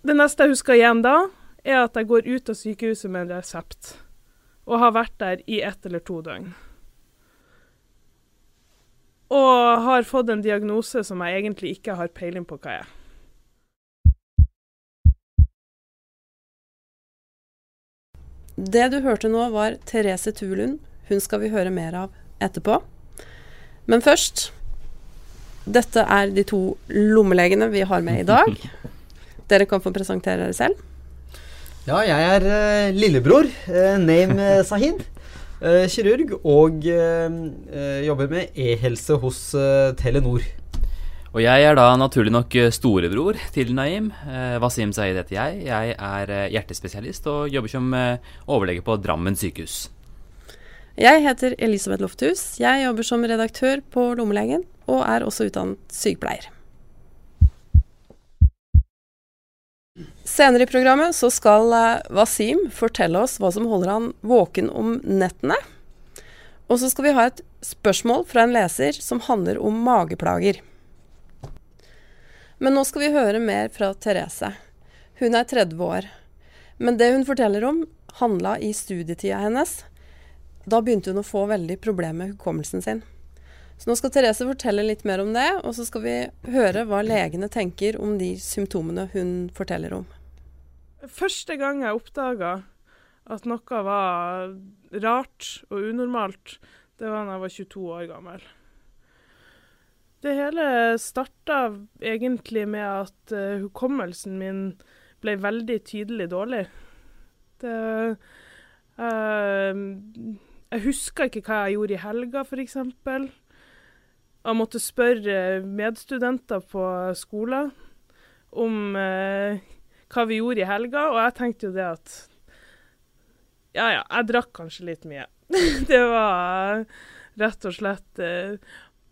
Det neste jeg husker igjen da, er at jeg går ut av sykehuset med en resept, og har vært der i ett eller to døgn. Og har fått en diagnose som jeg egentlig ikke har peiling på hva er. Det du hørte nå, var Therese Tulund. Hun skal vi høre mer av etterpå. Men først Dette er de to lommelegene vi har med i dag. Dere kan få presentere dere selv. Ja, jeg er uh, lillebror. Uh, name uh, kirurg og jobber med e-helse hos Telenor. Og jeg er da naturlig nok storebror til Naim. Wasim Saeed heter jeg. Jeg er hjertespesialist og jobber som overlege på Drammen sykehus. Jeg heter Elisabeth Lofthus. Jeg jobber som redaktør på Lommelegen, og er også utdannet sykepleier. Senere i programmet så skal eh, Wasim fortelle oss hva som holder han våken om nettene. Og så skal vi ha et spørsmål fra en leser som handler om mageplager. Men nå skal vi høre mer fra Therese. Hun er 30 år. Men det hun forteller om, handla i studietida hennes. Da begynte hun å få veldig problemer med hukommelsen sin. Så nå skal Therese fortelle litt mer om det, og så skal vi høre hva legene tenker om de symptomene hun forteller om. Første gang jeg oppdaga at noe var rart og unormalt, det var da jeg var 22 år gammel. Det hele starta egentlig med at uh, hukommelsen min ble veldig tydelig dårlig. Det uh, Jeg huska ikke hva jeg gjorde i helga, f.eks. Jeg måtte spørre medstudenter på skolen om eh, hva vi gjorde i helga, og jeg tenkte jo det at Ja ja, jeg drakk kanskje litt mye. det var rett og slett eh,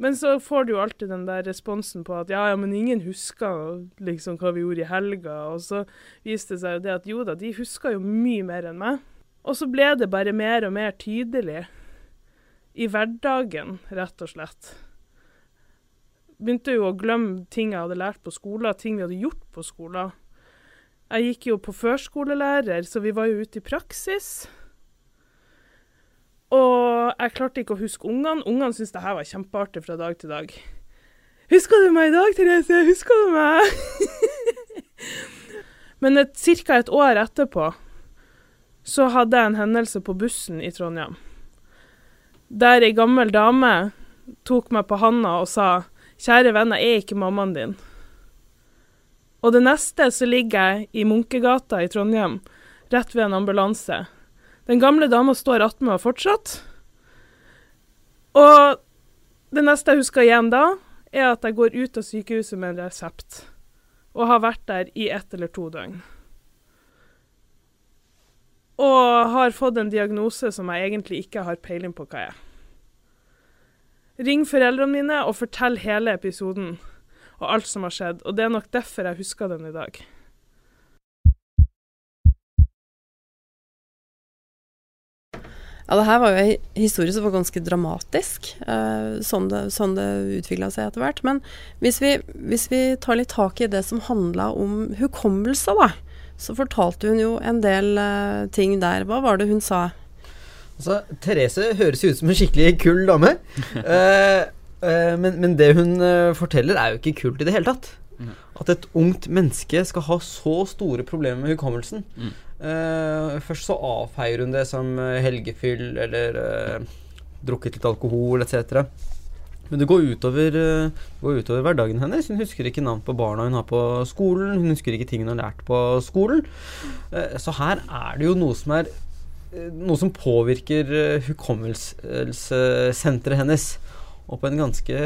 Men så får du jo alltid den der responsen på at ja, ja, men ingen husker liksom hva vi gjorde i helga. Og så viste det seg jo det at jo da, de husker jo mye mer enn meg. Og så ble det bare mer og mer tydelig i hverdagen, rett og slett begynte jo å glemme ting jeg hadde lært på skolen, ting vi hadde gjort på skolen. Jeg gikk jo på førskolelærer, så vi var jo ute i praksis. Og jeg klarte ikke å huske ungene. Ungene syntes det her var kjempeartig fra dag til dag. 'Husker du meg i dag, Therese? Husker du meg?' Men ca. et år etterpå så hadde jeg en hendelse på bussen i Trondheim. Der ei gammel dame tok meg på handa og sa Kjære venner, jeg er ikke mammaen din. Og det neste så ligger jeg i Munkegata i Trondheim, rett ved en ambulanse. Den gamle dama står attmed meg fortsatt. Og det neste jeg husker igjen da, er at jeg går ut av sykehuset med en resept, og har vært der i ett eller to døgn. Og har fått en diagnose som jeg egentlig ikke har peiling på hva jeg er. Ring foreldrene mine og fortell hele episoden og alt som har skjedd. Og det er nok derfor jeg husker den i dag. Ja, det her var jo en historie som var ganske dramatisk, eh, sånn det, sånn det utvikla seg etter hvert. Men hvis vi, hvis vi, tar litt tak i det som handla om hukommelse, da, så fortalte hun jo en del eh, ting der. Hva var det hun sa? Altså, Therese høres ut som en skikkelig kul dame. uh, uh, men, men, det hun uh, forteller, er jo ikke kult i det hele tatt. Mm. At et ungt menneske skal ha så store problemer med hukommelsen. Mm. først så avfeier hun det som helgefyll eller drukket litt alkohol etc. Men det går utover, går utover, hverdagen hennes. Hun husker ikke navn på barna hun har på skolen. Hun husker ikke ting hun har lært på skolen. så her er det jo noe som er Eh, noe som påvirker uh, hukommelsessenteret hennes. Og på en ganske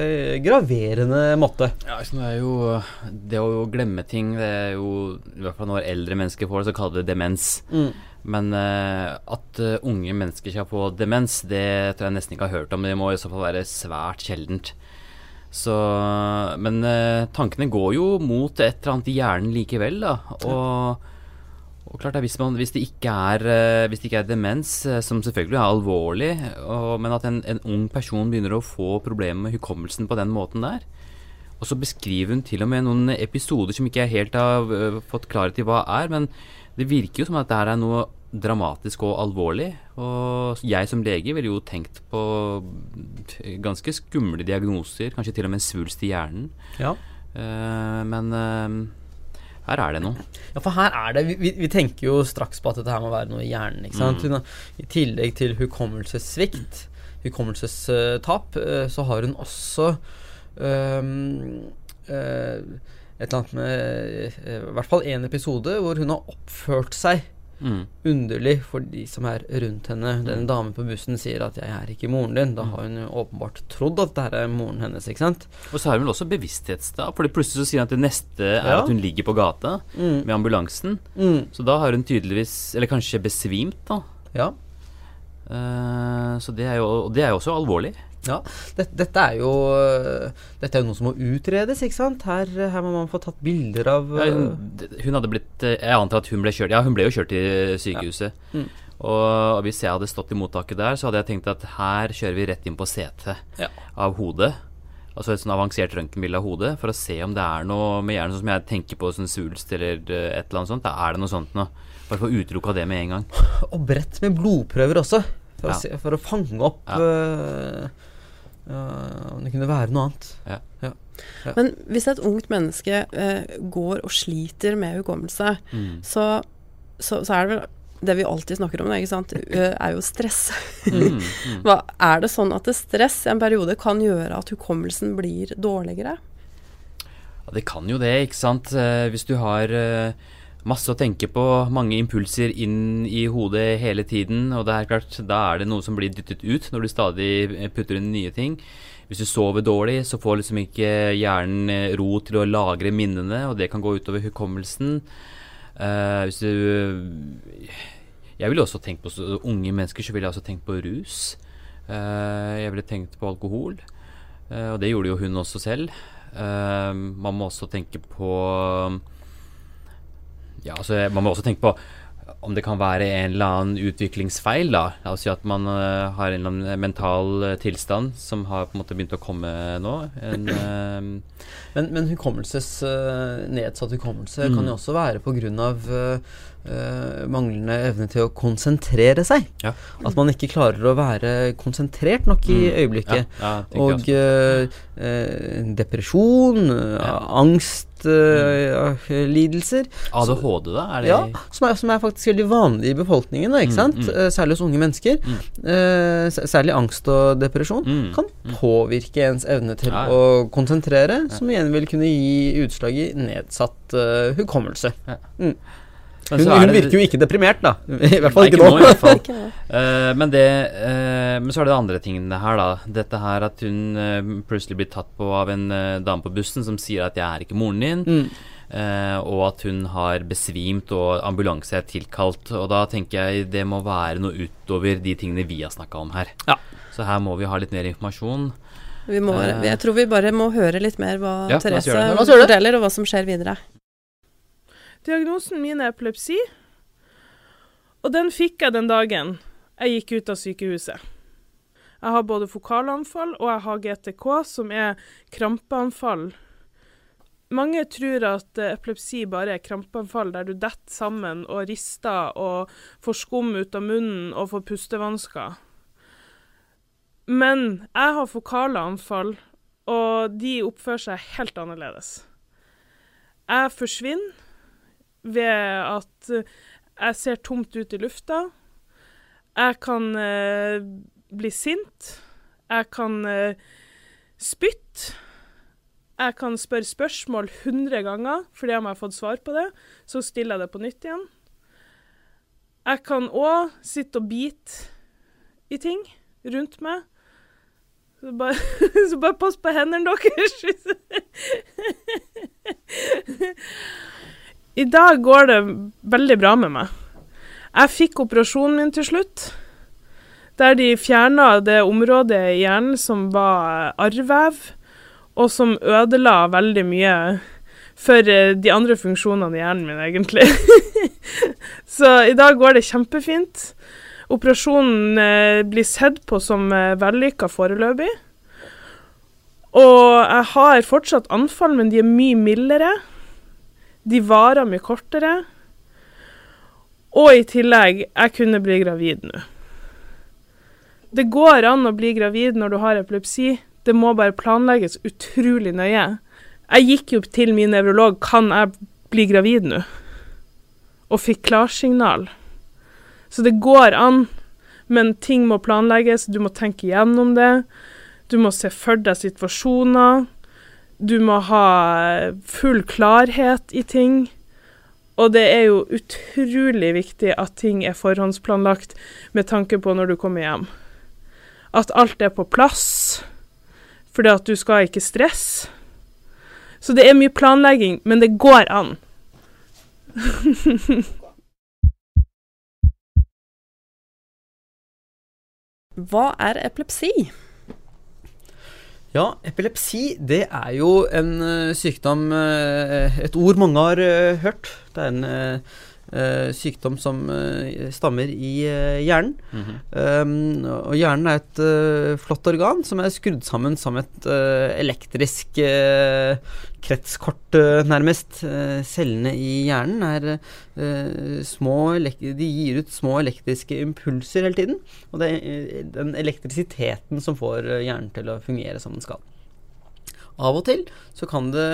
graverende måte. Ja, det er jo Det å glemme ting, det er jo I hvert fall når eldre mennesker får det, så kaller det demens. Mm. Men uh, at unge mennesker skal få demens, det tror jeg nesten ikke har hørt om. Det må i så fall være svært sjeldent. Så Men uh, tankene går jo mot et eller annet i hjernen likevel, da. Og og klart det, hvis, man, hvis, det ikke er, eh, hvis det ikke er demens, eh, som selvfølgelig er alvorlig, og, men at en, en, ung person begynner å få problemer med hukommelsen på den måten der, Og så beskriver hun til og med noen episoder som ikke jeg helt har øh, fått klarhet i hva er, men det virker jo som at det her er noe dramatisk og alvorlig. Og jeg som lege ville jo tenkt på ganske skumle diagnoser, kanskje til og med en svulst i hjernen. Ja. Eh, men eh, her er det noe. Ja, for her er det Vi, vi, vi tenker jo straks på at dette her må være noe i hjernen. ikke sant? Mm. I tillegg til hukommelsessvikt, hukommelsestap, eh, så har hun også um, uh, et eller annet med øh, I hvert fall én episode hvor hun har oppført seg Mm. underlig for de som er rundt henne. Denne damen på bussen sier at 'jeg er ikke moren din'. Da har hun jo åpenbart trodd at det er moren hennes, ikke sant? Og så har hun vel også bevissthetstap, for plutselig så sier hun at det neste er Ja. at hun ligger på gata Mm. med ambulansen. Mm. Så da har hun tydeligvis, eller kanskje besvimt, da. Ja. Uh, så det er jo, og det er jo også alvorlig. Ja, dette, dette er jo øh, Dette er jo noe som må utredes, ikke sant? Her, her må man få tatt bilder av Ja, hun, hun hadde blitt eh, Jeg antar at hun ble kjørt Ja, hun ble jo kjørt til sykehuset. Mm. Og hvis jeg hadde stått i mottaket der, så hadde jeg tenkt at her kjører vi rett inn på CT Ja. av hodet. Altså et sånn avansert røntgenbilde av hodet, for å se om det er noe med hjernen, sånn som jeg tenker på sånn svulst eller eh, et eller annet sånt. Da er det noe sånt nå. Bare få utelukka det med en gang. Og bredt med blodprøver også, for, Ja. å, se, for å fange opp Ja. Øh, det kunne være noe annet. Men hvis et ungt menneske uh, går og sliter med hukommelse, Mm. så, så, så er det vel det vi alltid snakker om, ikke sant, eh, er jo stress. Mm, mm. Hva, er det sånn at det stress i en periode kan gjøre at hukommelsen blir dårligere? Ja, det kan jo det, ikke sant. Hvis du har eh, masse å tenke på, mange impulser inn i hodet hele tiden, og det er klart, da er det noe som blir dyttet ut når du stadig eh, putter inn nye ting. Hvis du sover dårlig, så får liksom ikke hjernen eh, ro til å lagre minnene, og det kan gå utover hukommelsen. Uh, hvis du Jeg ville også tenkt på unge mennesker, så ville jeg også tenkt på rus. Uh, jeg ville tenkt på alkohol, uh, og det gjorde jo hun også selv. Man må også tenke på Ja, altså man må også tenke på om det kan være en eller annen utviklingsfeil. da altså at man uh, har en eller annen mental eh, tilstand som har på en måte begynt å komme nå. En, uh, Men, men hukommelses, uh, nedsatt hukommelse Mm. kan jo også være pga. Uh, manglende evne til å konsentrere seg. Ja. At man ikke klarer å være konsentrert nok i Mm. øyeblikket. Ja, ja, Og depresjon, øh, Ja. Uh, ADHD, da? Er det Ja, som er, som er faktisk veldig vanlig i befolkningen, da, ikke Mm, sant? mm. Eh, Særlig hos unge mennesker. Mm. Uh, særlig angst og depresjon Mm, kan mm. påvirke ens evne til Ja, ja. å konsentrere, som igjen vil kunne gi utslag i nedsatt uh, hukommelse. Men Hun, hun det- virker jo ikke deprimert, da. I hvert fall ikke nå. nå, fall. Ikke? Eh, men, det, eh, men så er det de andre tingene her, da. Dette her at hun uh, plutselig blir tatt på av en dame på bussen som sier at 'jeg er ikke moren din', Mm. eh, og at hun har besvimt og ambulanse er tilkalt. Og da tenker jeg det må være noe utover de tingene vi har snakka om her. Ja. Så her må vi ha litt mer informasjon. Vi må, jeg tror vi bare må høre litt mer hva Ja, Therese forteller, og hva som skjer videre. Diagnosen min er epilepsi, og den fikk jeg den dagen jeg gikk ut av sykehuset. Jeg har både fokalanfall og jeg har GTK, som er krampeanfall. Mange tror at eh, epilepsi bare er krampeanfall der du detter sammen og rister og får skum ut av munnen og får pustevansker. Men jeg har fokale anfall, og de oppfører seg helt annerledes. Jeg forsvinner ved at eh, jeg ser tomt ut i lufta. Jeg kan eh, bli sint. Jeg kan eh, spytte. Jeg kan spørre spørsmål 100 ganger, fordi om jeg har fått svar på det, så stiller jeg det på nytt igjen. Jeg kan òg sitte og bite i ting rundt meg. Så bare, så bare pass på hendene deres. I dag går det veldig bra med meg. Jeg fikk operasjonen min til slutt, der de fjerna det området i hjernen som var arrvev, og som ødela veldig mye for eh, de andre funksjonene i hjernen min, egentlig. Så i dag går det kjempefint. Operasjonen eh, blir sett på som eh, vellykka foreløpig. Og jeg har fortsatt anfall, men de er mye mildere. De varer mye kortere. Og i tillegg, jeg kunne bli gravid nå. Det går an å bli gravid når du har epilepsi. Det må bare planlegges utrolig nøye. Jeg gikk jo til min nevrolog kan jeg bli gravid nå, og fikk klarsignal. Så det går an, men ting må planlegges, du må tenke gjennom det. Du må se for deg situasjoner. Du må ha full klarhet i ting. Og det er jo utrolig viktig at ting er forhåndsplanlagt med tanke på når du kommer hjem. At alt er på plass, fordi at du skal ikke stresse. Så det er mye planlegging, men det går an. Hva er epilepsi? Ja, epilepsi det er jo en uh, sykdom uh, Et ord mange har uh, hørt. Det er en sykdom som stammer i hjernen. Mhm. um, og hjernen er et flott organ som er skrudd sammen som et elektrisk kretskort, nærmest. cellene i hjernen er små De gir ut små elektriske impulser hele tiden. Og det er den elektrisiteten som får hjernen til å fungere som den skal. Av og til så kan det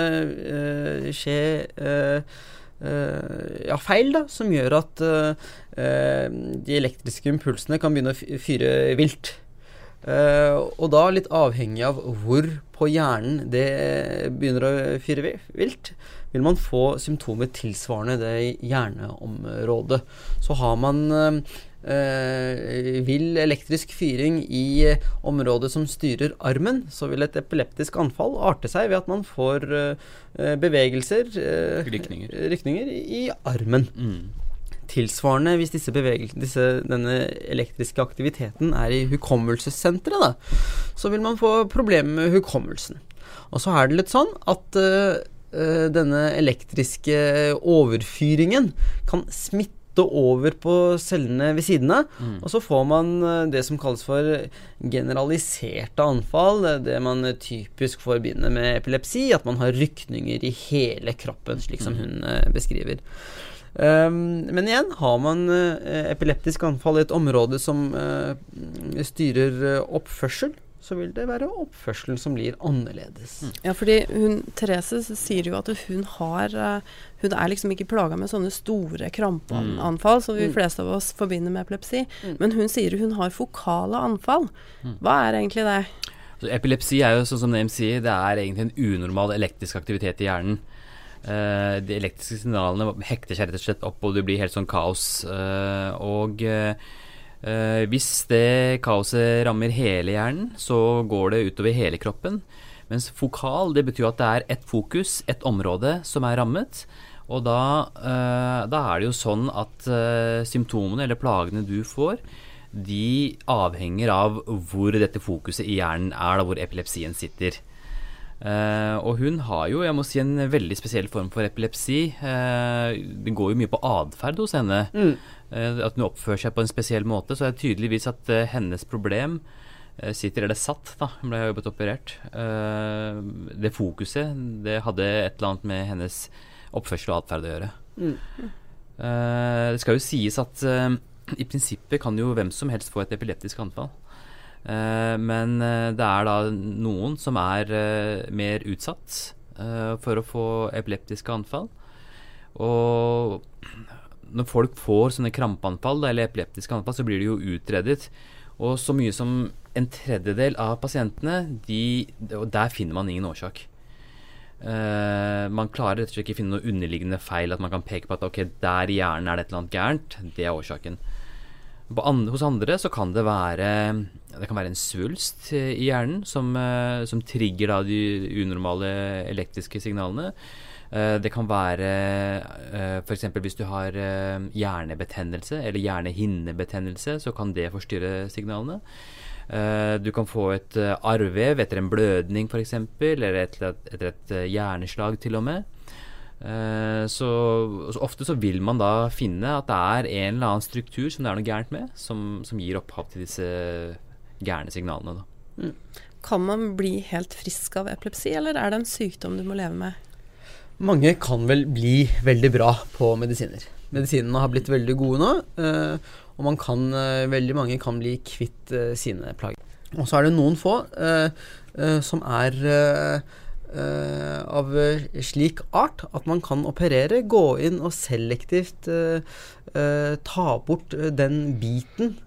uh, skje uh, uh, ja, feil da, som gjør at de elektriske impulsene kan begynne å fyre vilt. og da litt avhengig av hvor på hjernen det begynner å fyre vilt, vil man få symptomer tilsvarende det hjerneområdet. Så har man eh, vill elektrisk fyring i uh, området som styrer armen, så vil et epileptisk anfall arte seg ved at man får eh, bevegelser Rykninger. rykninger i armen. Mm. Tilsvarende hvis disse disse, denne elektriske aktiviteten er i hukommelsessenteret, da, så vil man få problemer med hukommelsen. Og så er det litt sånn at denne elektriske overfyringen kan smitte over på cellene ved siden av. Mm. Og så får man eh, det som kalles for generaliserte anfall. Det man typisk forbinder med epilepsi. At man har rykninger i hele kroppen, slik som Mm. hun eh, beskriver. Um, men igjen, har man eh, epileptisk anfall i et område som uh, styrer eh, oppførsel, så vil det være oppførselen som blir annerledes. Mm. Ja, fordi hun, Therese sier jo at hun har eh, Hun er liksom ikke plaga med sånne store krampeanfall som vi Mm. fleste av oss forbinder med epilepsi. Mm. Men hun sier hun har fokale anfall. Mm. Hva er egentlig det? Så epilepsi er jo sånn som Name sier, det er egentlig en unormal elektrisk aktivitet i hjernen. Uh, de elektriske signalene hekter seg rett og slett opp, og det blir helt sånn kaos. Uh, og eh, eh, hvis det kaoset rammer hele hjernen, så går det utover hele kroppen. Mens fokal, det betyr at det er ett fokus, ett område, som er rammet. Og da, eh, da er det jo sånn at eh, symptomene eller plagene du får, de avhenger av hvor dette fokuset i hjernen er, da hvor epilepsien sitter. Uh, og hun har jo, jeg må si, en veldig spesiell form for epilepsi. Uh, det går jo mye på atferd hos henne. Mm. Eh, at hun oppfører seg på en spesiell måte. Så er det tydeligvis at eh, hennes problem eh, sitter eller satt, da. Hun ble jobbet operert. Det fokuset, det hadde et eller annet med hennes oppførsel og atferd å gjøre. Mm. Det skal jo sies at i prinsippet kan jo hvem som helst få et epileptisk anfall. Men det er da noen som er mer utsatt for å få epileptiske anfall. Og når folk får sånne krampeanfall eller epileptiske anfall, så blir de jo utredet. Og så mye som en tredjedel av pasientene, de, der finner man ingen årsak. Uh, man klarer rett og slett ikke finne noe underliggende feil, at man kan peke på at ok, der i hjernen er det et eller annet gærent. Det er årsaken. Andre, hos andre så kan det være Det kan være en svulst i hjernen som, uh, som trigger da de unormale elektriske signalene. Eh, det kan være uh, f.eks. hvis du har eh, hjernebetennelse eller hjernehinnebetennelse, så kan det forstyrre signalene. Eh, du kan få et eh, arrvev etter en blødning f.eks., eller etter et, eh, hjerneslag til og med. Eh, så, så ofte så vil man da finne at det er en eller annen struktur som det er noe gærent med, som, som gir opphav til disse gærne signalene. Da. Kan man bli helt frisk av epilepsi, eller er det en sykdom du må leve med? Mange kan vel bli veldig bra på medisiner. Medisinene har blitt veldig gode nå, eh, og kan, eh, veldig mange kan bli kvitt eh, sine plager. Og så er det noen få som er av slik art at man kan operere, gå inn og selektivt ta bort den biten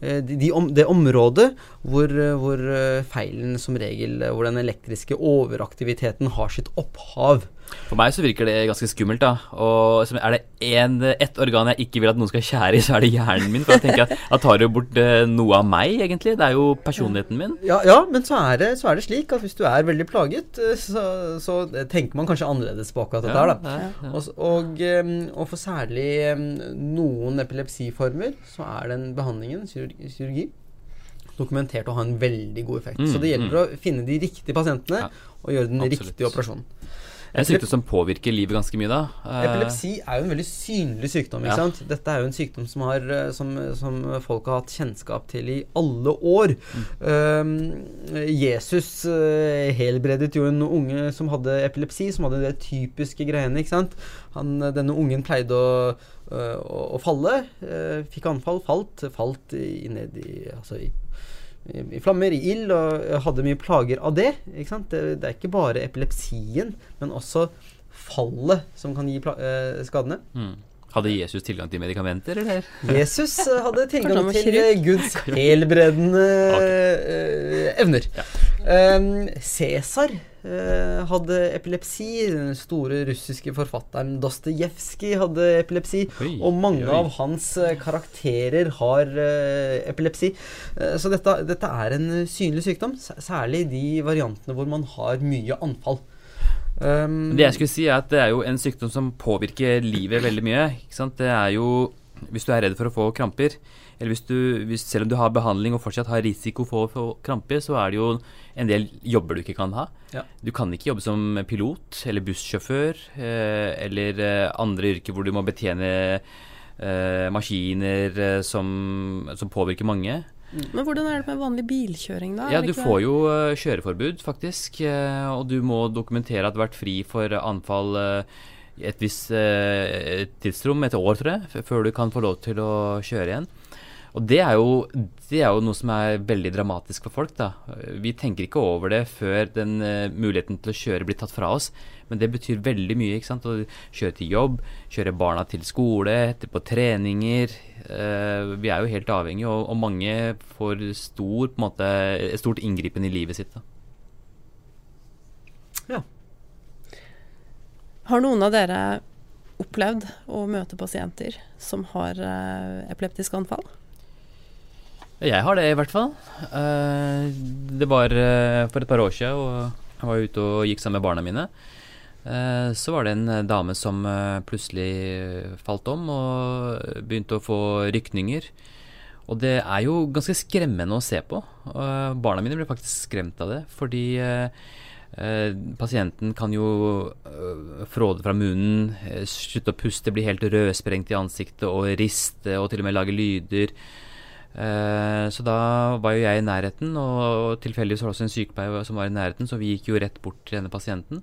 de, de om, det området hvor, eh, hvor eh, feilen som regel eh, Hvor den elektriske overaktiviteten har sitt opphav. For meg så virker det ganske skummelt, da. Og er det en, ett organ jeg ikke vil at noen skal skjære i, så er det hjernen min. For jeg tenker at da tar det jo bort eh, noe av meg, egentlig. Det er jo personligheten min. Ja, ja men så er, det, så er det slik at hvis du er veldig plaget, eh, så, så tenker man kanskje annerledes på akkurat dette her, da. Ja, ja. Og, og, og for særlig noen epilepsiformer så er den behandlingen, kirurgi, kirurgi dokumentert å ha en veldig god effekt. Mm, så det gjelder å finne de riktige pasientene og gjøre den absolutt. riktige operasjonen. En sykdom som påvirker livet ganske mye, da. Eh, Epilepsi er jo en veldig synlig sykdom. ikke Ja. sant? Dette er jo en sykdom som, har, eh, som, som folk har hatt kjennskap til i alle år. Um, Jesus uh, helbredet jo en unge som hadde epilepsi, som hadde de typiske greiene. ikke sant? Han, denne ungen pleide å, å, å falle. Uh, fikk anfall, falt, falt i, ned i, altså i i flammer, i ild, og hadde mye plager av det. Ikke sant? Det, det er ikke bare epilepsien, men også fallet som kan gi eh, skadene. mm. Hadde Jesus tilgang til medikamenter, eller? Jesus hadde tilgang til eh, Guds helbredende eh, evner. Um, Cæsar eh, hadde epilepsi. Den store russiske forfatteren Dostojevskij hadde epilepsi. Oi, Og mange oi. av hans karakterer har epilepsi. Så dette, dette er en synlig sykdom, særlig de variantene hvor man har mye anfall. Um, Det jeg skulle si er at det er jo en sykdom som påvirker livet veldig mye. Det er jo Hvis du er redd for å få kramper, eller hvis du, hvis, selv om du har behandling og fortsatt har risiko for å få kramper, så er det jo en del jobber du ikke kan ha. Ja. Du kan ikke jobbe som pilot eller bussjåfør eh, eller eh, andre yrker hvor du må betjene eh, maskiner eh, som, som påvirker mange. Men hvordan er det med vanlig bilkjøring, da? Ja, du får jo eh, kjøreforbud, faktisk. eh, og du må dokumentere at du har vært fri for anfall eh, et visst tidsrom, et år, tror jeg, før du kan få lov til å kjøre igjen. Og det er, jo, det er jo noe som er veldig dramatisk for folk. da. Vi tenker ikke over det før den muligheten til å kjøre blir tatt fra oss. Men det betyr veldig mye. ikke sant? Å kjøre til jobb, kjøre barna til skole, etterpå treninger. Eh, vi er jo helt avhengige, og, og mange får stor, på en måte, stort inngripen i livet sitt. da. Har noen av dere opplevd å møte pasienter som har eh, epileptisk anfall? Jeg har det, i hvert fall. Eh, det var eh, for et par år siden, og jeg var ute og gikk sammen med barna mine. Eh, så var det en eh, dame som eh, plutselig falt om og begynte å få rykninger. Og det er jo ganske skremmende å se på. Barna mine ble faktisk skremt av det, fordi pasienten kan jo fråde fra munnen, slutte å puste, bli helt rødsprengt i ansiktet og riste og til og med lage lyder. Så da var jo jeg i nærheten, og tilfeldigvis var det også en sykepleier som var i nærheten, så vi gikk jo rett bort til denne pasienten.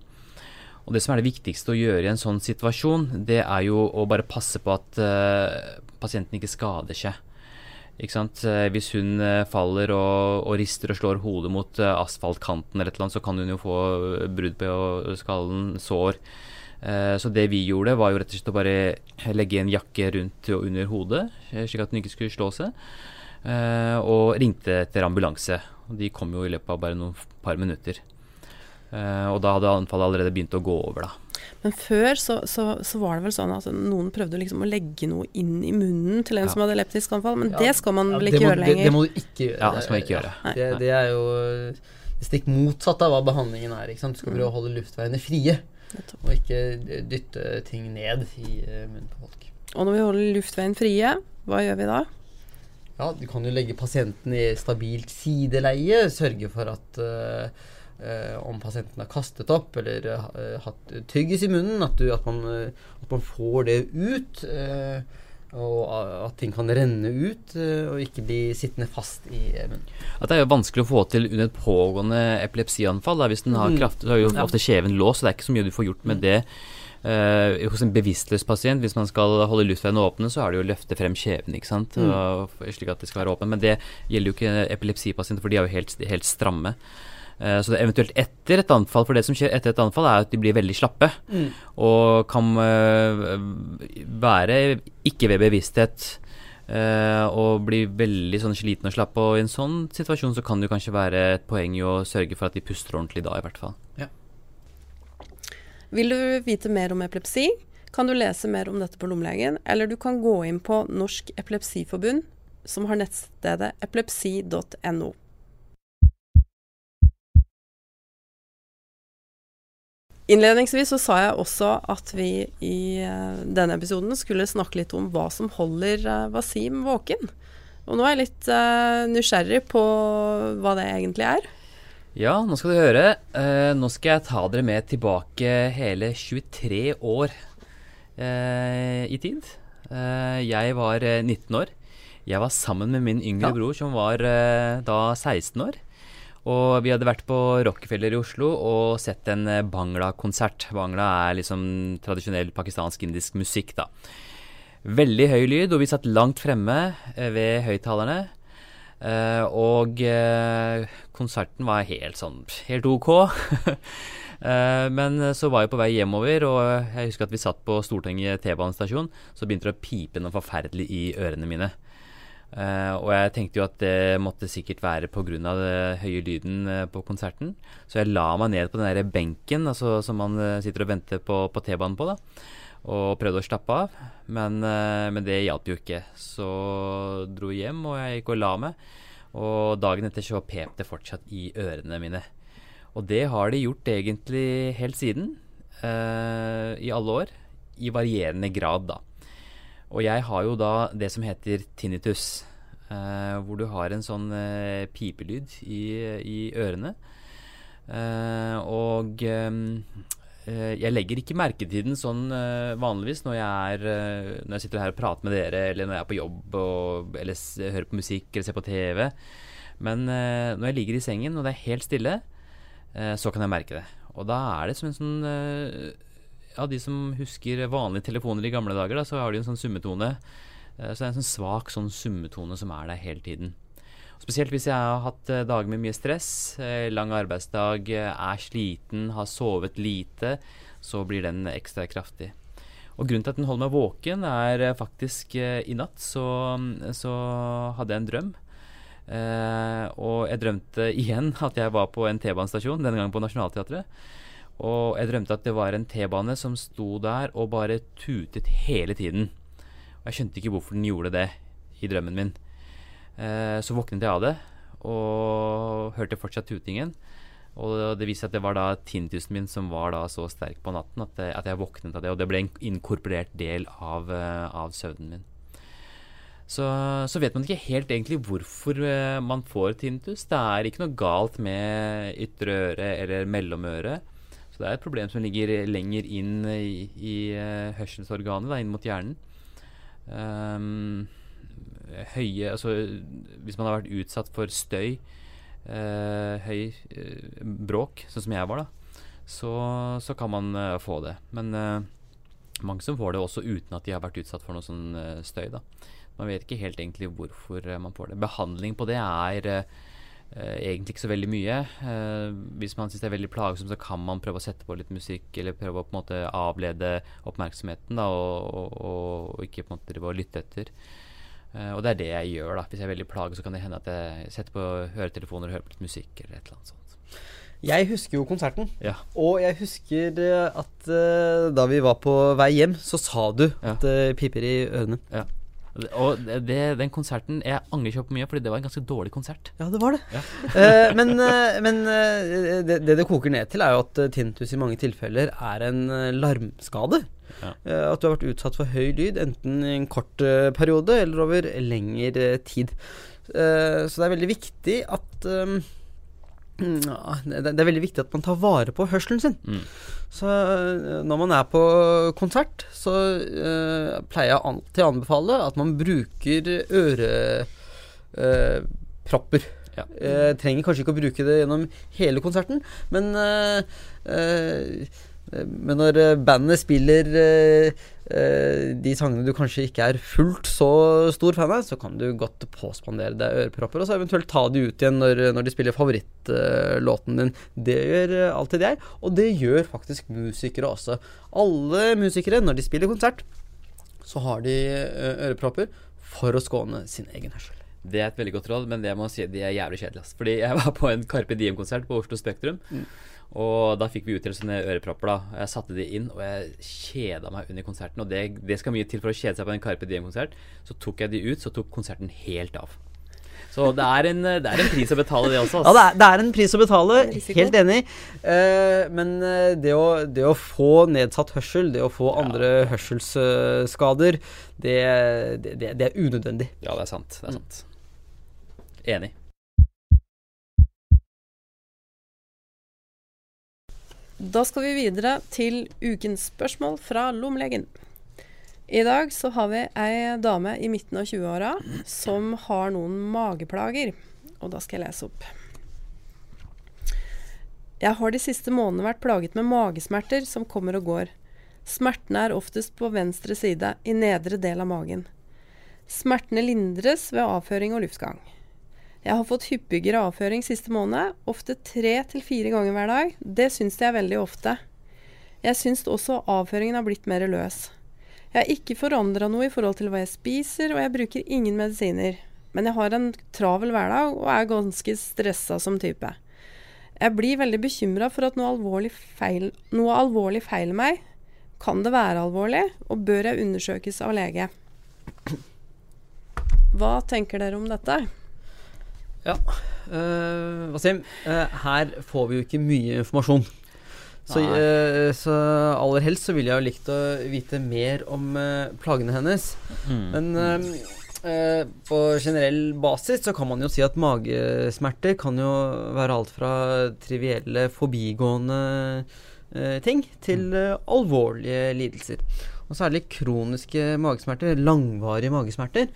Og det som er det viktigste å gjøre i en sånn situasjon, det er jo å bare passe på at uh, pasienten ikke skader seg. Ikke? Eh, Hvis hun eh, faller og, og rister og slår hodet mot asfaltkanten, eller et eller annet, så kan hun jo få brudd på skallen, sår. Så det vi gjorde, var jo rett og slett å bare legge en jakke rundt og under hodet, slik at hun ikke skulle slå seg. Og ringte etter ambulanse. De kom jo i løpet av bare noen par minutter. Eh, Og da hadde anfallet allerede begynt å gå over, da. Men før så, så, så var det vel sånn at noen prøvde liksom å legge noe inn i munnen til en Ja. som hadde epileptisk anfall, men Ja, det skal man Ja, vel ikke må- gjøre lenger. det må du ikke gjøre. Ja, det skal man ikke gjøre. Det, det er jo det stikk motsatt av hva behandlingen er. ikke sant? Du skal prøve å holde luftveiene frie, og ikke dytte ting ned i eh, munnen på folk. Og når vi holder luftveien frie, hva gjør vi da? Ja, Du kan jo legge pasienten i stabilt sideleie, sørge for at eh, om pasienten har kastet opp eller eh, hatt tyggis i munnen, at, du, at, man, eh, at man får det ut. eh, Og at ting kan renne ut eh, og ikke bli sittende fast i eh, munnen. At det er jo vanskelig å få til under et pågående epilepsianfall. Da. Hvis den har kraft, så er jo ofte kjeven låst, så det er ikke så mye du får gjort med det. Uh, hos en bevisstløs pasient, hvis man skal holde luftveiene åpne, så er det jo å løfte frem kjeven, ikke sant. Mm. Og, slik at det skal være åpent. Men det gjelder jo ikke epilepsipasienter, for de er jo helt, helt stramme. Eh, så det eventuelt etter et anfall, for det som skjer etter et anfall, er at de blir veldig slappe. Og kan eh, være ikke ved bevissthet. eh, og bli veldig sånn sliten og slapp. Og i en sånn situasjon så kan det jo kanskje være et poeng i å sørge for at de puster ordentlig da, i hvert fall. Vil du vite mer om epilepsi, kan du lese mer om dette på Lommelegen, eller du kan gå inn på Norsk Epilepsiforbund, som har nettstedet epilepsi.no. Innledningsvis så sa jeg også at vi i eh, denne episoden skulle snakke litt om hva som holder eh, Wasim våken. Og nå er jeg litt eh, nysgjerrig på hva det egentlig er. Ja, nå skal du høre. Nå skal jeg ta dere med tilbake hele 23 år i tid. Jeg var eh, 19 år. Jeg var sammen med min yngre Ja. bror, som var da 16 år. Og vi hadde vært på Rockefeller i Oslo og sett en eh, Bangla-konsert. Bangla er liksom tradisjonell pakistansk-indisk musikk, da. Veldig høy lyd, og vi satt langt fremme eh, ved høyttalerne. Eh, og konserten var helt sånn helt ok. Men så var jeg på vei hjemover, og jeg husker at vi satt på Stortinget T-banestasjon. Så begynte det å pipe noe forferdelig i ørene mine. Eh, og jeg tenkte jo at det måtte sikkert være pga. den høye lyden eh, på konserten. Så jeg la meg ned på den der benken altså, som man eh, sitter og venter på, på T-banen på. da Og prøvde å slappe av. Men, men det hjalp jo ikke. Så dro hjem, og jeg gikk og la meg. Og dagen etter så pep det fortsatt i ørene mine. Og det har de gjort egentlig helt siden. I alle år. I varierende grad, da. Og jeg har jo da det som heter tinnitus. eh, hvor du har en sånn eh, pipelyd i, i ørene. Eh, og eh, eh, jeg legger ikke merke til den sånn eh, vanligvis når jeg, er, når jeg sitter her og prater med dere, eller når jeg er på jobb, og, eller hører på musikk eller ser på TV. Men når jeg ligger i sengen og det er helt stille, så kan jeg merke det. Og da er det som en sånn Ja, de som husker vanlige telefoner i gamle dager, da, så har de en sånn summetone. Eh, så det er en sånn svak sånn summetone som er der hele tiden. Spesielt hvis jeg har hatt eh, dager med mye stress, eh, lang arbeidsdag, er sliten, har sovet lite, så blir den ekstra kraftig. Og grunnen til at den holder meg våken, er faktisk i natt så, så hadde jeg en drøm. Eh, og jeg drømte igjen at jeg var på en T-banestasjon, denne gangen på Nationaltheatret. Og jeg drømte at det var en T-bane som sto der og bare tutet hele tiden. Og jeg skjønte ikke hvorfor den gjorde det i drømmen min. Eh, så våknet jeg av det, og hørte fortsatt tutingen. Og det viste seg at det var da tinnitusen min som var da så sterk på natten at, jeg- at jeg våknet av det. Og det ble en inkorporert del av, eh, av søvnen min. Så, så vet man ikke helt egentlig hvorfor eh, man får tinnitus. Det er ikke noe galt med ytre øre eller mellomøre. Så det er et problem som ligger lenger inn i, i eh, hørselsorganet, da, inn mot hjernen. Um, høye Altså hvis man har vært utsatt for støy, uh, høy uh, bråk, sånn som jeg var, da, så, så kan man uh, få det. Men mange som får det også uten at de har vært utsatt for noe sånn støy. da. Man vet ikke helt egentlig hvorfor man får det. Behandling på det er egentlig ikke så veldig mye. Eh, hvis man syns det er veldig plagsomt, så kan man prøve å sette på litt musikk, eller prøve å på en måte avlede oppmerksomheten, da, og, og, og, ikke på en måte drive og lytte etter. Eh, og det er det jeg gjør, da. Hvis jeg er veldig plaget, så kan det hende at jeg setter på høretelefoner og hører på litt musikk, eller et eller annet sånt. Jeg husker jo konserten, Ja. og jeg husker eh, at uh, da vi var på vei hjem, så sa du Ja. at det piper i ørene. Og det, den konserten Jeg angrer ikke på mye, fordi det var en ganske dårlig konsert. Ja, det var det. Ja. uh, men eh, men eh, det, det det koker ned til, er jo at Tintus tinnitus i mange tilfeller er en larmskade. Ja. At du har vært utsatt for høy lyd, enten i en kort periode eller over lengre tid. Uh, så det er veldig viktig at Mm, Ja, det, det er veldig viktig at man tar vare på hørselen sin. Mm. Så øh, når man er på konsert, så uh, pleier jeg alltid å anbefale at man bruker ørepropper. Ja. uh, trenger kanskje ikke å bruke det gjennom hele konserten, men uh, men når øh, bandet spiller øh, de sangene du kanskje ikke er fullt så stor fan av, så kan du godt påspandere deg ørepropper, og så eventuelt ta de ut igjen når, når de spiller favorittlåten din. Det gjør alltid jeg, og det gjør faktisk musikere også. Alle musikere, når de spiller konsert, så har de ørepropper for å skåne sin egen hørsel. Det er et veldig godt råd, men det jeg må si, de er jævlig kjedelige. Fordi jeg var på en Carpe Diem-konsert på Oslo Spektrum. Mm. Og da fikk vi utdelt sånne ørepropper. da Jeg satte de inn, og jeg kjeda meg under konserten. Og det, det skal mye til for å kjede seg på en Carpe Diem-konsert. Så tok jeg de ut, så tok konserten helt av. Så det er en, det er en pris å betale, det også. Ja, det er, det er en pris å betale, helt enig. Eh, men eh, det, å, det å få nedsatt hørsel, det å få andre hørselsskader, det, det, det, det er unødvendig. Ja, det er sant. Det er sant. Enig. Da skal vi videre til ukens spørsmål fra lommelegen. I dag så har vi ei dame i midten av 20-åra som har noen mageplager. Og da skal jeg lese opp. Jeg har de siste månedene vært plaget med magesmerter som kommer og går. Smertene er oftest på venstre side, i nedre del av magen. Smertene lindres ved avføring og luftgang. Jeg har fått hyppigere avføring siste måned, ofte tre til fire ganger hver dag. Det syns jeg veldig ofte. Jeg syns også avføringen har blitt mer løs. Jeg har ikke forandra noe i forhold til hva jeg spiser, og jeg bruker ingen medisiner. Men jeg har en travel hverdag og er ganske stressa som type. Jeg blir veldig bekymra for at noe alvorlig, feil, noe alvorlig feiler meg. Kan det være alvorlig, og bør jeg undersøkes av lege? Hva tenker dere om dette? Ja, uh, Wasim, uh, her får vi jo ikke mye informasjon. Så, eh, så aller helst så ville jeg jo likt å vite mer om plagene hennes. Mm. Men på generell basis så kan man jo si at magesmerter kan jo være alt fra trivielle, forbigående ting til eh, alvorlige lidelser. Og særlig kroniske magesmerter, langvarige magesmerter.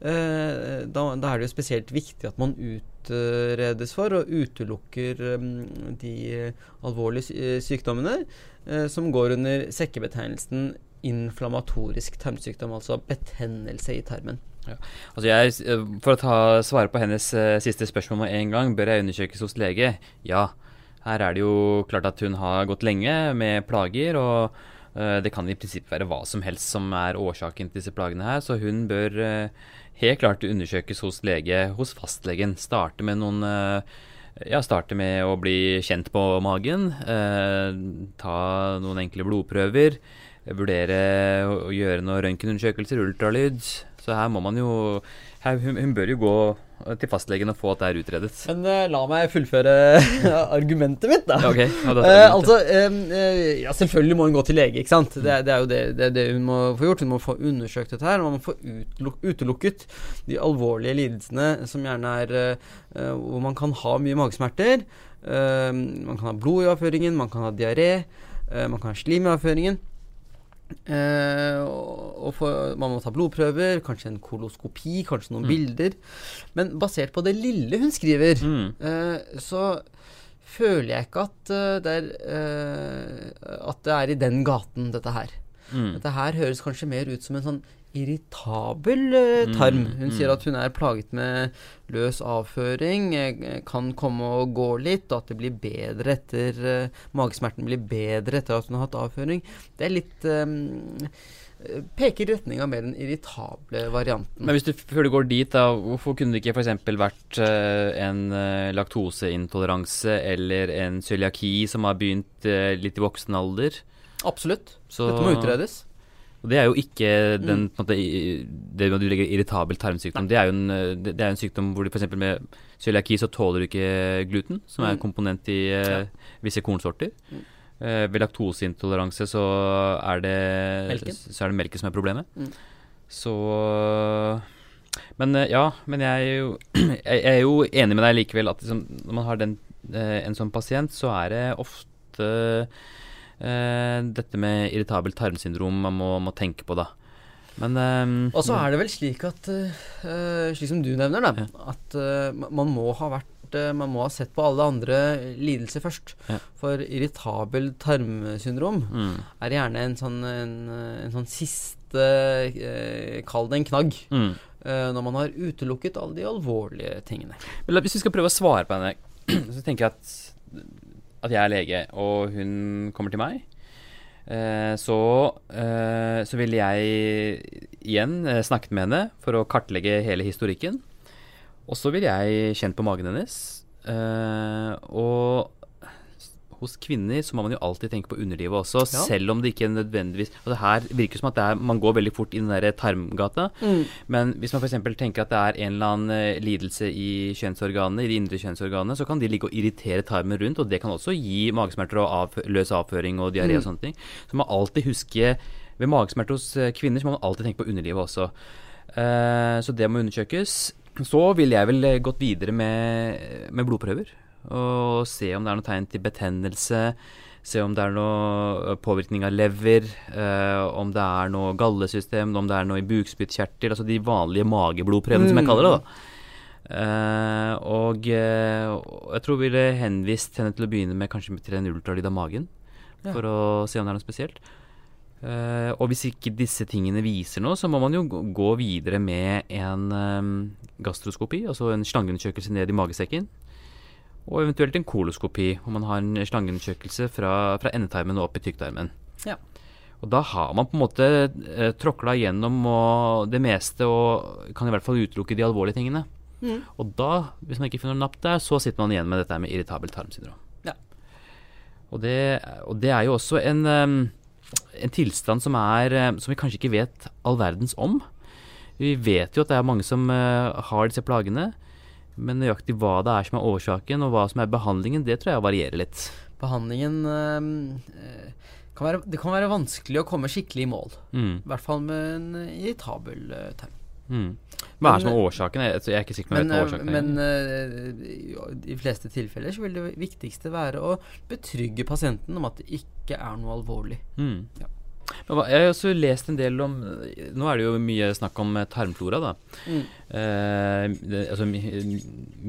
Eh, da, da er det jo spesielt viktig at man utredes for og utelukker um, de alvorlige eh, sykdommene eh, som går under sekkebetegnelsen inflammatorisk tarmsykdom, altså betennelse i tarmen. Altså jeg, eh, for å ta, svare på hennes uh, siste spørsmål med en gang, bør jeg undersøkes hos lege? Ja. Her er det jo klart at hun har gått lenge med plager, og det kan i prinsippet være hva som helst som er årsaken til disse plagene her, så hun bør eh, helt klart undersøkes hos lege, hos fastlegen. Starte med noen eh, ja, starte med å bli kjent på magen. Eh, ta noen enkle blodprøver. Vurdere å gjøre noen røntgenundersøkelser, ultralyd. Så her må man jo her, hun, hun bør jo gå til fastlegen og få at det er utredet. Men uh, la meg fullføre argumentet mitt, da. Okay. Ja, Eh, altså, eh, ja, selvfølgelig må hun gå til lege, ikke sant. Det, det er jo det, det, det hun må få gjort. Hun må få undersøkt dette her. Hun Man må få uteluk utelukket de alvorlige lidelsene som gjerne er hvor man kan ha mye magesmerter. Man kan ha blod i avføringen, man kan ha diaré, man kan ha slim i avføringen. Eh, og for, man må ta blodprøver, kanskje en koloskopi, kanskje noen Mm. bilder. Men basert på det lille hun skriver, Mm. eh, så føler jeg ikke at, eh, det er, eh, at det er i den gaten, dette her. Mm. Dette her høres kanskje mer ut som en sånn irritabel eh, tarm. Mm, Hun mm. sier at hun er plaget med løs avføring, eh, kan komme og gå litt, og at det blir bedre etter eh, Magesmerten blir bedre etter at hun har hatt avføring. Det er litt um, Peker i retning av mer den irritable varianten. Men hvis du før du går dit, da, hvorfor kunne det ikke f.eks. vært en laktoseintoleranse eller en cøliaki som har begynt litt i voksen alder? Absolutt. Så- Dette må utredes. Og det er jo ikke den Mm. på en måte, Det du legger irritabel tarmsykdom, det er jo en, det, er en sykdom hvor du f.eks. med cøliaki så tåler du ikke gluten, som er en Mm. komponent i eh, Ja. visse kornsorter. Mm. Eh, ved laktoseintoleranse så er det Melken. Så er det melken som er problemet. Mm. Så Men eh, ja, men jeg er jo, jeg er jo enig med deg likevel at liksom, når man har den en sånn pasient, så er det ofte dette med irritabelt tarmsyndrom man må, må tenke på, da. Men eh, Og så er det vel slik at eh, Slik som du nevner, da. At eh, man må ha vært eh, Man må ha sett på alle andre lidelser først. Ja. For irritabel tarmsyndrom mm, er gjerne en sånn, en, eh, en sånn siste eh, Kall det en knagg. mm. eh, når man har utelukket alle de alvorlige tingene. Men Hvis vi skal prøve å svare på henne, så tenker jeg at, at jeg er lege, og hun kommer til meg. Eh, så, eh, så vil jeg igjen eh, snakket med henne for å kartlegge hele historikken. Og så vil jeg kjent på magen hennes. Og hos kvinner så må man jo alltid tenke på underlivet også, Ja. selv om det ikke er nødvendigvis det her virker som at det er, man går veldig fort i den der tarmgata. Men hvis man f.eks. tenker at det er en eller annen eh, lidelse i kjønnsorganene, i de indre kjønnsorganene, så kan de ligge og irritere tarmen rundt, og det kan også gi magesmerter og av, løs avføring og diaré og sånne ting. Så man alltid huske Ved magesmerter hos eh, kvinner så må man alltid tenke på underlivet også. Uh, så det må undersøkes. Så ville jeg vel gått videre med, med blodprøver og se om det er noe tegn til betennelse. Se om det er noe eh, påvirkning av lever, eh, om det er noe gallesystem, om det er noe i bukspyttkjertel. Altså de vanlige mageblodprøvene, som jeg kaller det. da. Eh, og eh, jeg tror vi ville henvist henne til å begynne med kanskje til en ultralyd av magen. Ja. For å se om det er noe spesielt. Eh, og hvis ikke disse tingene viser noe, så må man jo gå- gå videre med en eh, gastroskopi, altså en slangeundersøkelse ned i magesekken. Og eventuelt en koloskopi, hvor man har en slangeundersøkelse fra, fra endetarmen og opp i tykktarmen. Ja. Og da har man på en måte eh, tråkla gjennom og det meste og kan i hvert fall utelukke de alvorlige tingene. Mm. Og da, hvis man ikke finner noe napp der, så sitter man igjen med dette med irritabelt tarmsyndrom. Ja. Og, det, og det er jo også en, en tilstand som, er, som vi kanskje ikke vet all verdens om. Vi vet jo at det er mange som eh, har disse plagene. Men nøyaktig hva det er som er årsaken, og hva som er behandlingen, det tror jeg varierer litt. Behandlingen eh, eh, kan være, Det kan være vanskelig å komme skikkelig i mål. Mm. I hvert fall med en irritabel uh, tarm. Mm. Hva er som er årsaken? Jeg, jeg er ikke sikker på Men, eh, årsaken men eh, i de fleste tilfeller så vil det viktigste være å betrygge pasienten om at det ikke er noe alvorlig. Mm. Ja. Jeg har også lest en del om Nå er det jo mye snakk om eh, tarmflora, da. Mm. Eh, det, altså mi-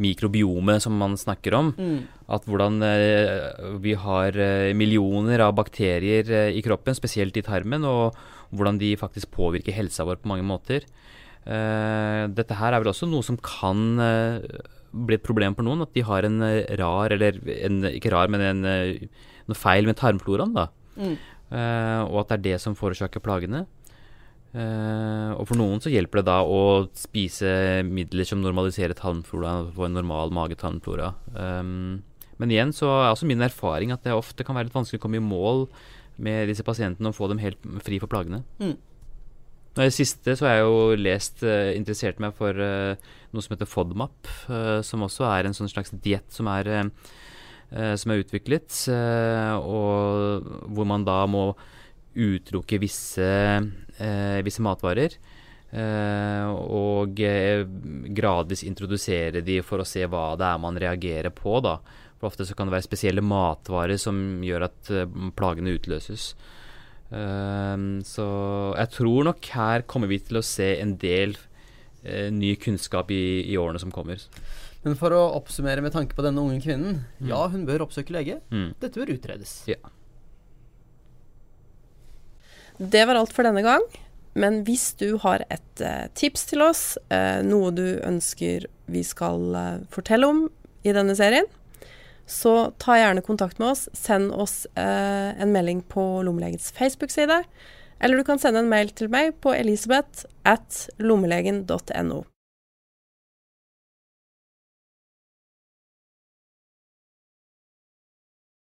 mikrobiomet som man snakker om. Mm. At hvordan eh, vi har eh, millioner av bakterier eh, i kroppen, spesielt i tarmen, og hvordan de faktisk påvirker helsa vår på mange måter. Eh, dette her er vel også noe som kan bli et problem for noen, at de har en rar, eller en, ikke rar, men en, noe feil med tarmfloraen. da. Mm. Eh, og at det er det som forårsaker plagene. Eh, og for noen så hjelper det da å spise midler som normaliserer tarmflora, få en normal magetarmflora. Um, men igjen så er også min erfaring at det ofte kan være litt vanskelig å komme i mål med disse pasientene og få dem helt fri for plagene. Mm. Og I det siste så har jeg jo lest, uh, interessert meg for uh, noe som heter FODMAP, uh, som også er en sånn slags diett som er som er utviklet, eh, og hvor man da må utelukke visse, eh, visse matvarer. eh, og eh, gradvis introdusere de for å se hva det er man reagerer på. da. For Ofte så kan det være spesielle matvarer som gjør at eh, plagene utløses. Eh, så jeg tror nok her kommer vi til å se en del eh, ny kunnskap i, i årene som kommer. Men for å oppsummere med tanke på denne unge kvinnen. Ja, hun bør oppsøke lege. Mm. Dette bør utredes. Ja. Det var alt for denne gang. Men hvis du har et eh, tips til oss, eh, noe du ønsker vi skal eh, fortelle om i denne serien, så ta gjerne kontakt med oss. Send oss eh, en melding på Lommelegens Facebook-side. Eller du kan sende en mail til meg på elisabeth at lommelegen.no.